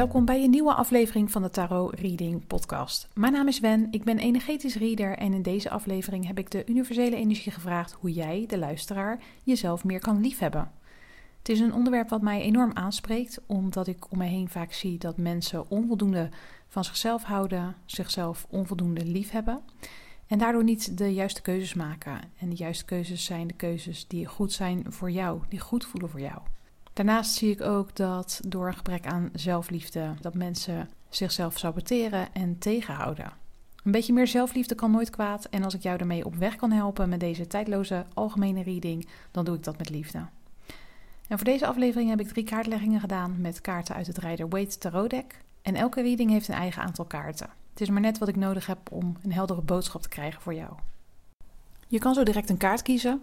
Welkom bij een nieuwe aflevering van de Tarot Reading Podcast. Mijn naam is Wen, ik ben energetisch reader en in deze aflevering heb ik de universele energie gevraagd hoe jij, de luisteraar, jezelf meer kan liefhebben. Het is een onderwerp wat mij enorm aanspreekt, omdat ik om me heen vaak zie dat mensen onvoldoende van zichzelf houden, zichzelf onvoldoende liefhebben en daardoor niet de juiste keuzes maken. En de juiste keuzes zijn de keuzes die goed zijn voor jou, die goed voelen voor jou. Daarnaast zie ik ook dat door een gebrek aan zelfliefde dat mensen zichzelf saboteren en tegenhouden. Een beetje meer zelfliefde kan nooit kwaad en als ik jou daarmee op weg kan helpen met deze tijdloze algemene reading, dan doe ik dat met liefde. En voor deze aflevering heb ik drie kaartleggingen gedaan met kaarten uit het Rider Waite Tarot deck. En elke reading heeft een eigen aantal kaarten. Het is maar net wat ik nodig heb om een heldere boodschap te krijgen voor jou. Je kan zo direct een kaart kiezen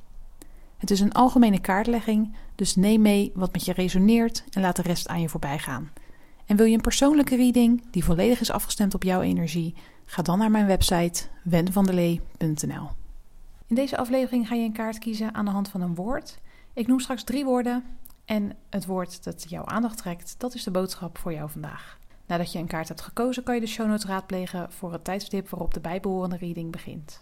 Het is een algemene kaartlegging, dus neem mee wat met je resoneert en laat de rest aan je voorbij gaan. En wil je een persoonlijke reading die volledig is afgestemd op jouw energie? Ga dan naar mijn website wenvandelee.nl. In deze aflevering ga je een kaart kiezen aan de hand van een woord. Ik noem straks drie woorden en het woord dat jouw aandacht trekt, dat is de boodschap voor jou vandaag. Nadat je een kaart hebt gekozen, kan je de show notes raadplegen voor het tijdstip waarop de bijbehorende reading begint.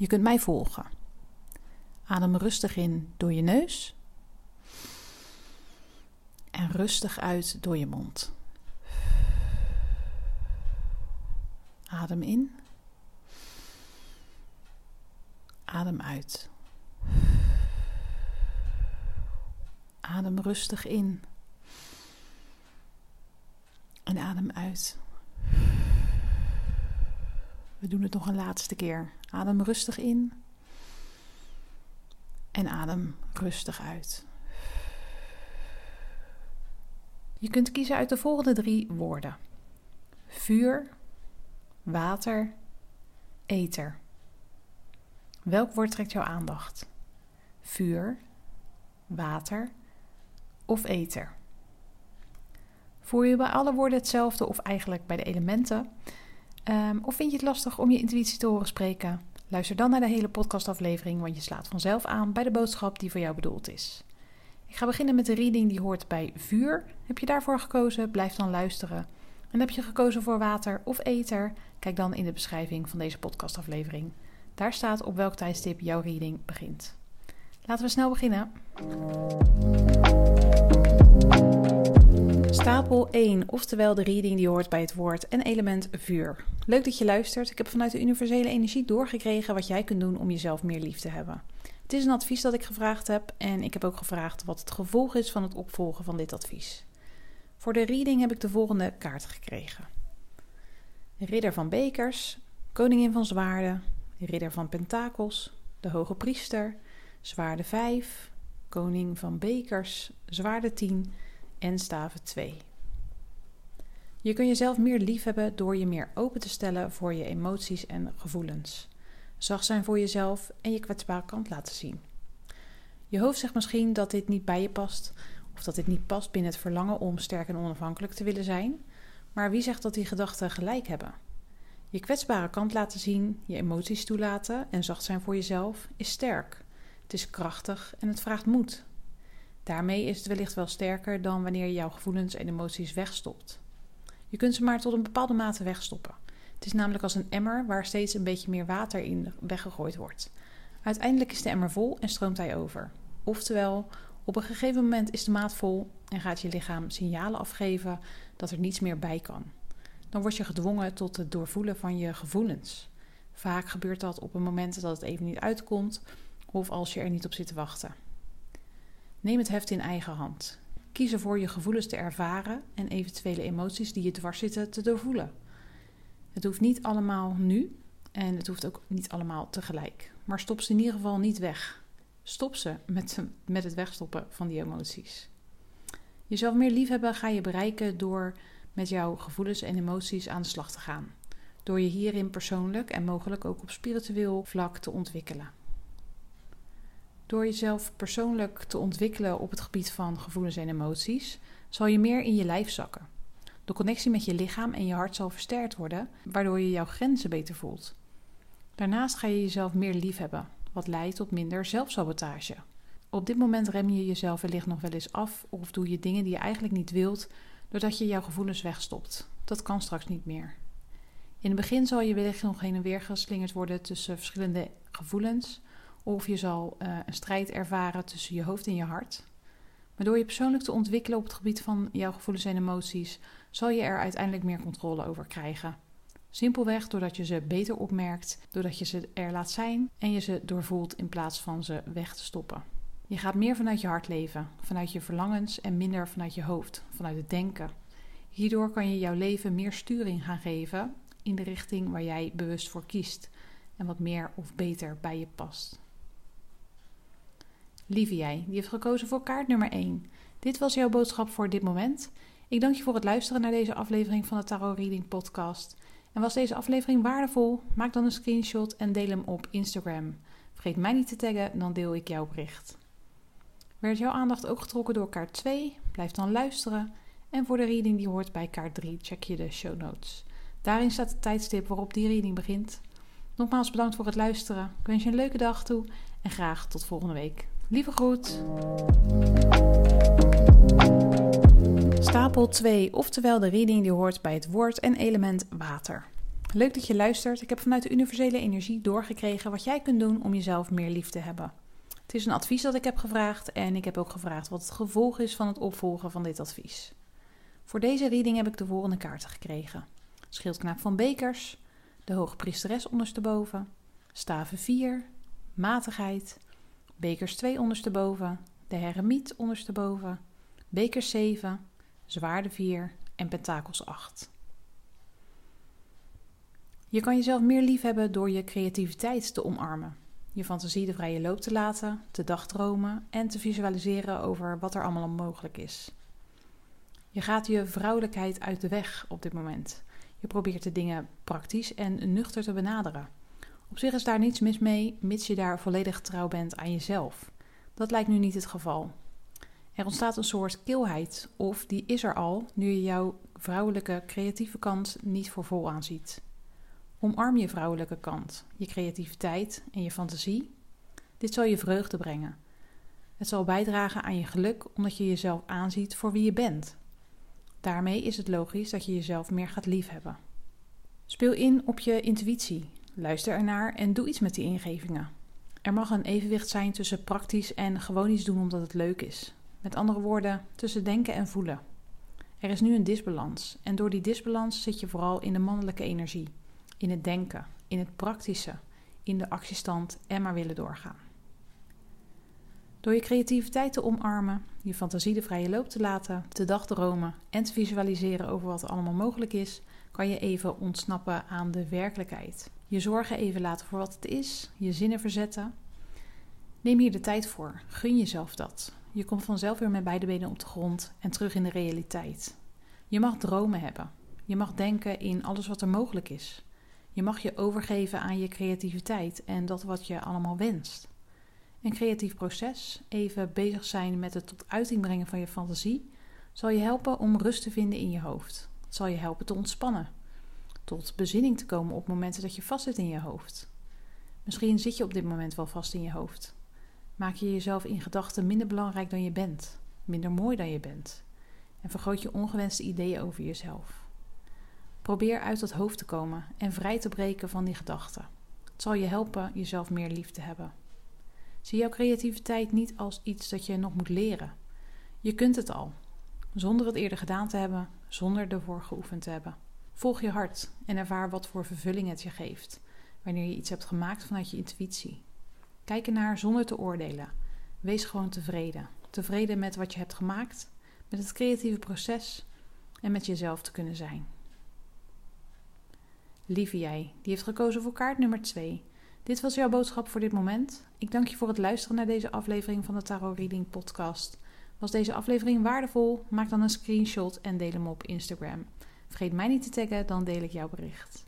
Je kunt mij volgen. Adem rustig in door je neus en rustig uit door je mond. Adem in. Adem uit. Adem rustig in. En adem uit. We doen het nog een laatste keer. Adem rustig in. En adem rustig uit. Je kunt kiezen uit de volgende drie woorden: vuur, water, ether. Welk woord trekt jouw aandacht? Vuur, water of ether? Voel je bij alle woorden hetzelfde of eigenlijk bij de elementen? Um, of vind je het lastig om je intuïtie te horen spreken? Luister dan naar de hele podcastaflevering, want je slaat vanzelf aan bij de boodschap die voor jou bedoeld is. Ik ga beginnen met de reading die hoort bij vuur. Heb je daarvoor gekozen? Blijf dan luisteren. En heb je gekozen voor water of ether? Kijk dan in de beschrijving van deze podcastaflevering. Daar staat op welk tijdstip jouw reading begint. Laten we snel beginnen. Stapel 1, oftewel de reading die hoort bij het woord en element vuur. Leuk dat je luistert. Ik heb vanuit de universele energie doorgekregen wat jij kunt doen om jezelf meer lief te hebben. Het is een advies dat ik gevraagd heb en ik heb ook gevraagd wat het gevolg is van het opvolgen van dit advies. Voor de reading heb ik de volgende kaart gekregen: Ridder van Bekers, Koningin van Zwaarden, Ridder van Pentakels, de Hoge Priester, Zwaarde 5, Koning van Bekers, Zwaarde 10 en staven 2. Je kunt jezelf meer liefhebben door je meer open te stellen voor je emoties en gevoelens. Zacht zijn voor jezelf en je kwetsbare kant laten zien. Je hoofd zegt misschien dat dit niet bij je past of dat dit niet past binnen het verlangen om sterk en onafhankelijk te willen zijn, maar wie zegt dat die gedachten gelijk hebben? Je kwetsbare kant laten zien, je emoties toelaten en zacht zijn voor jezelf is sterk. Het is krachtig en het vraagt moed. Daarmee is het wellicht wel sterker dan wanneer je jouw gevoelens en emoties wegstopt. Je kunt ze maar tot een bepaalde mate wegstoppen. Het is namelijk als een emmer waar steeds een beetje meer water in weggegooid wordt. Uiteindelijk is de emmer vol en stroomt hij over. Oftewel, op een gegeven moment is de maat vol en gaat je lichaam signalen afgeven dat er niets meer bij kan. Dan word je gedwongen tot het doorvoelen van je gevoelens. Vaak gebeurt dat op een moment dat het even niet uitkomt of als je er niet op zit te wachten. Neem het heft in eigen hand. Kies ervoor je gevoelens te ervaren en eventuele emoties die je dwars zitten te doorvoelen. Het hoeft niet allemaal nu en het hoeft ook niet allemaal tegelijk. Maar stop ze in ieder geval niet weg. Stop ze met, met het wegstoppen van die emoties. Jezelf meer liefhebben ga je bereiken door met jouw gevoelens en emoties aan de slag te gaan. Door je hierin persoonlijk en mogelijk ook op spiritueel vlak te ontwikkelen. Door jezelf persoonlijk te ontwikkelen op het gebied van gevoelens en emoties, zal je meer in je lijf zakken. De connectie met je lichaam en je hart zal versterkt worden, waardoor je jouw grenzen beter voelt. Daarnaast ga je jezelf meer liefhebben, wat leidt tot minder zelfsabotage. Op dit moment rem je jezelf wellicht nog wel eens af of doe je dingen die je eigenlijk niet wilt, doordat je jouw gevoelens wegstopt. Dat kan straks niet meer. In het begin zal je wellicht nog heen en weer geslingerd worden tussen verschillende gevoelens, of je zal uh, een strijd ervaren tussen je hoofd en je hart. Maar door je persoonlijk te ontwikkelen op het gebied van jouw gevoelens en emoties, zal je er uiteindelijk meer controle over krijgen. Simpelweg doordat je ze beter opmerkt, doordat je ze er laat zijn en je ze doorvoelt in plaats van ze weg te stoppen. Je gaat meer vanuit je hart leven, vanuit je verlangens en minder vanuit je hoofd, vanuit het denken. Hierdoor kan je jouw leven meer sturing gaan geven in de richting waar jij bewust voor kiest en wat meer of beter bij je past. Lieve jij, die heeft gekozen voor kaart nummer 1. Dit was jouw boodschap voor dit moment. Ik dank je voor het luisteren naar deze aflevering van de Tarot Reading Podcast. En was deze aflevering waardevol? Maak dan een screenshot en deel hem op Instagram. Vergeet mij niet te taggen, dan deel ik jouw bericht. Werd jouw aandacht ook getrokken door kaart 2? Blijf dan luisteren. En voor de reading die hoort bij kaart 3, check je de show notes. Daarin staat het tijdstip waarop die reading begint. Nogmaals bedankt voor het luisteren. Ik wens je een leuke dag toe en graag tot volgende week. Lieve groet. Stapel 2, oftewel de reading die hoort bij het woord en element water. Leuk dat je luistert. Ik heb vanuit de universele energie doorgekregen wat jij kunt doen om jezelf meer lief te hebben. Het is een advies dat ik heb gevraagd en ik heb ook gevraagd wat het gevolg is van het opvolgen van dit advies. Voor deze reading heb ik de volgende kaarten gekregen: Schildknaap van Bekers, de Hoogpriesteres ondersteboven, Staven 4, Matigheid, Bekers 2 ondersteboven, de Heremiet ondersteboven, Bekers 7, Zwaarde 4 en Pentakels 8. Je kan jezelf meer liefhebben door je creativiteit te omarmen, je fantasie de vrije loop te laten, te dagdromen en te visualiseren over wat er allemaal mogelijk is. Je gaat je vrouwelijkheid uit de weg op dit moment. Je probeert de dingen praktisch en nuchter te benaderen. Op zich is daar niets mis mee, mits je daar volledig trouw bent aan jezelf. Dat lijkt nu niet het geval. Er ontstaat een soort kilheid, of die is er al nu je jouw vrouwelijke creatieve kant niet voor vol aanziet. Omarm je vrouwelijke kant, je creativiteit en je fantasie. Dit zal je vreugde brengen. Het zal bijdragen aan je geluk omdat je jezelf aanziet voor wie je bent. Daarmee is het logisch dat je jezelf meer gaat liefhebben. Speel in op je intuïtie, luister ernaar en doe iets met die ingevingen. Er mag een evenwicht zijn tussen praktisch en gewoon iets doen omdat het leuk is. Met andere woorden, tussen denken en voelen. Er is nu een disbalans en door die disbalans zit je vooral in de mannelijke energie, in het denken, in het praktische, in de actiestand en maar willen doorgaan. Door je creativiteit te omarmen, je fantasie de vrije loop te laten, te dagdromen en te visualiseren over wat er allemaal mogelijk is, kan je even ontsnappen aan de werkelijkheid. Je zorgen even laten voor wat het is, je zinnen verzetten. Neem hier de tijd voor, gun jezelf dat. Je komt vanzelf weer met beide benen op de grond en terug in de realiteit. Je mag dromen hebben. Je mag denken in alles wat er mogelijk is. Je mag je overgeven aan je creativiteit en dat wat je allemaal wenst. Een creatief proces, even bezig zijn met het tot uiting brengen van je fantasie, zal je helpen om rust te vinden in je hoofd. Het zal je helpen te ontspannen. tot bezinning te komen op momenten dat je vast zit in je hoofd. Misschien zit je op dit moment wel vast in je hoofd. Maak je jezelf in gedachten minder belangrijk dan je bent, minder mooi dan je bent en vergroot je ongewenste ideeën over jezelf. Probeer uit dat hoofd te komen en vrij te breken van die gedachten. Het zal je helpen jezelf meer lief te hebben. Zie jouw creativiteit niet als iets dat je nog moet leren. Je kunt het al, zonder het eerder gedaan te hebben, zonder ervoor geoefend te hebben. Volg je hart en ervaar wat voor vervulling het je geeft wanneer je iets hebt gemaakt vanuit je intuïtie. Kijk ernaar zonder te oordelen. Wees gewoon tevreden. Tevreden met wat je hebt gemaakt, met het creatieve proces en met jezelf te kunnen zijn. Lieve jij, die heeft gekozen voor kaart nummer 2. Dit was jouw boodschap voor dit moment. Ik dank je voor het luisteren naar deze aflevering van de Tarot Reading Podcast. Was deze aflevering waardevol? Maak dan een screenshot en deel hem op Instagram. Vergeet mij niet te taggen, dan deel ik jouw bericht.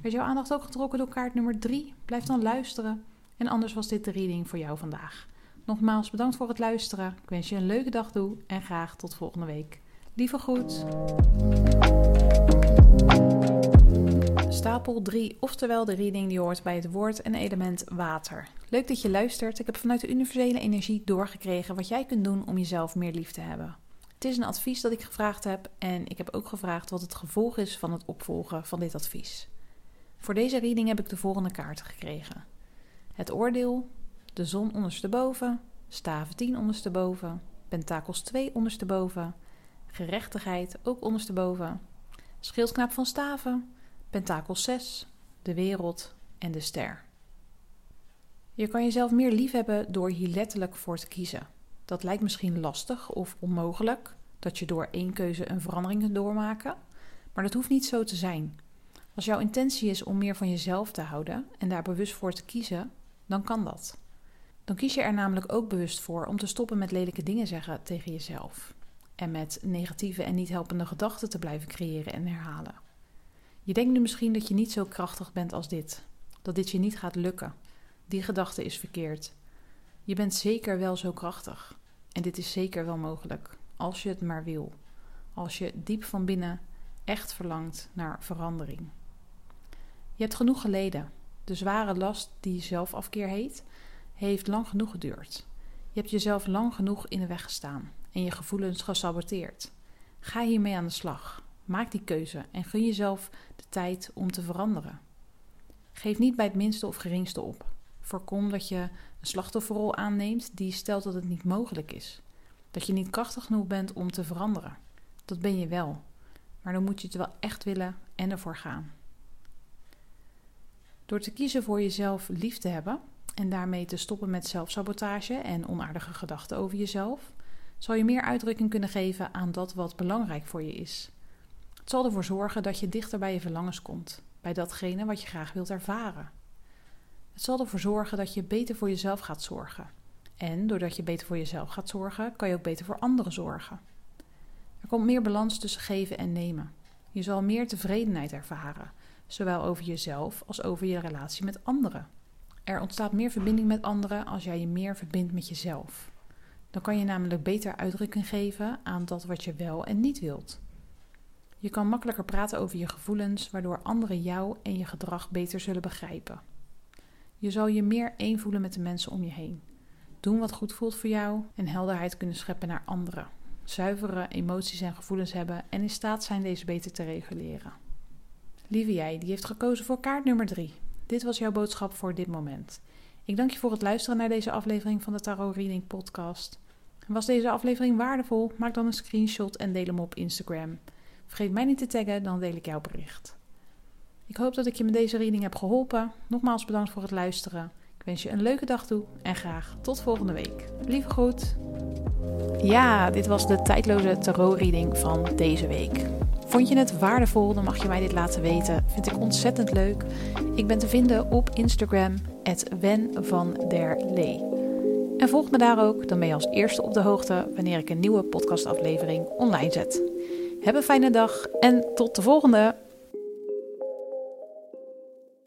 Werd jouw aandacht ook getrokken door kaart nummer 3? Blijf dan luisteren. En anders was dit de reading voor jou vandaag. Nogmaals bedankt voor het luisteren. Ik wens je een leuke dag toe en graag tot volgende week. Lieve groet. Stapel 3, oftewel de reading die hoort bij het woord en element water. Leuk dat je luistert. Ik heb vanuit de universele energie doorgekregen wat jij kunt doen om jezelf meer lief te hebben. Het is een advies dat ik gevraagd heb en ik heb ook gevraagd wat het gevolg is van het opvolgen van dit advies. Voor deze reading heb ik de volgende kaarten gekregen: het oordeel, de zon ondersteboven, staven 10 ondersteboven, pentakels 2 ondersteboven, gerechtigheid ook ondersteboven, schildknaap van staven, pentakels 6, de wereld en de ster. Je kan jezelf meer liefhebben door hier letterlijk voor te kiezen. Dat lijkt misschien lastig of onmogelijk, dat je door één keuze een verandering kunt doormaken, maar dat hoeft niet zo te zijn. Als jouw intentie is om meer van jezelf te houden en daar bewust voor te kiezen, dan kan dat. Dan kies je er namelijk ook bewust voor om te stoppen met lelijke dingen zeggen tegen jezelf. En met negatieve en niet helpende gedachten te blijven creëren en herhalen. Je denkt nu misschien dat je niet zo krachtig bent als dit. Dat dit je niet gaat lukken. Die gedachte is verkeerd. Je bent zeker wel zo krachtig. En dit is zeker wel mogelijk. Als je het maar wil. Als je diep van binnen echt verlangt naar verandering. Je hebt genoeg geleden. De zware last die zelfafkeer heet, heeft lang genoeg geduurd. Je hebt jezelf lang genoeg in de weg gestaan en je gevoelens gesaboteerd. Ga hiermee aan de slag. Maak die keuze en gun jezelf de tijd om te veranderen. Geef niet bij het minste of geringste op. Voorkom dat je een slachtofferrol aanneemt die stelt dat het niet mogelijk is. Dat je niet krachtig genoeg bent om te veranderen. Dat ben je wel. Maar dan moet je het wel echt willen en ervoor gaan. Door te kiezen voor jezelf lief te hebben en daarmee te stoppen met zelfsabotage en onaardige gedachten over jezelf, zal je meer uitdrukking kunnen geven aan dat wat belangrijk voor je is. Het zal ervoor zorgen dat je dichter bij je verlangens komt, bij datgene wat je graag wilt ervaren. Het zal ervoor zorgen dat je beter voor jezelf gaat zorgen. En doordat je beter voor jezelf gaat zorgen, kan je ook beter voor anderen zorgen. Er komt meer balans tussen geven en nemen. Je zal meer tevredenheid ervaren, zowel over jezelf als over je relatie met anderen. Er ontstaat meer verbinding met anderen als jij je meer verbindt met jezelf. Dan kan je namelijk beter uitdrukking geven aan dat wat je wel en niet wilt. Je kan makkelijker praten over je gevoelens, waardoor anderen jou en je gedrag beter zullen begrijpen. Je zal je meer één voelen met de mensen om je heen. Doen wat goed voelt voor jou en helderheid kunnen scheppen naar anderen. Zuivere emoties en gevoelens hebben en in staat zijn deze beter te reguleren. Lieve jij, die heeft gekozen voor kaart nummer 3. Dit was jouw boodschap voor dit moment. Ik dank je voor het luisteren naar deze aflevering van de Tarot Reading Podcast. Was deze aflevering waardevol? Maak dan een screenshot en deel hem op Instagram. Vergeet mij niet te taggen, dan deel ik jouw bericht. Ik hoop dat ik je met deze reading heb geholpen. Nogmaals bedankt voor het luisteren. Ik wens je een leuke dag toe en graag tot volgende week. Lieve groet. Ja, dit was de tijdloze tarot reading van deze week. Vond je het waardevol, dan mag je mij dit laten weten. Vind ik ontzettend leuk. Ik ben te vinden op Instagram, Wen der Lee. En volg me daar ook, dan ben je als eerste op de hoogte wanneer ik een nieuwe podcastaflevering online zet. Heb een fijne dag en tot de volgende!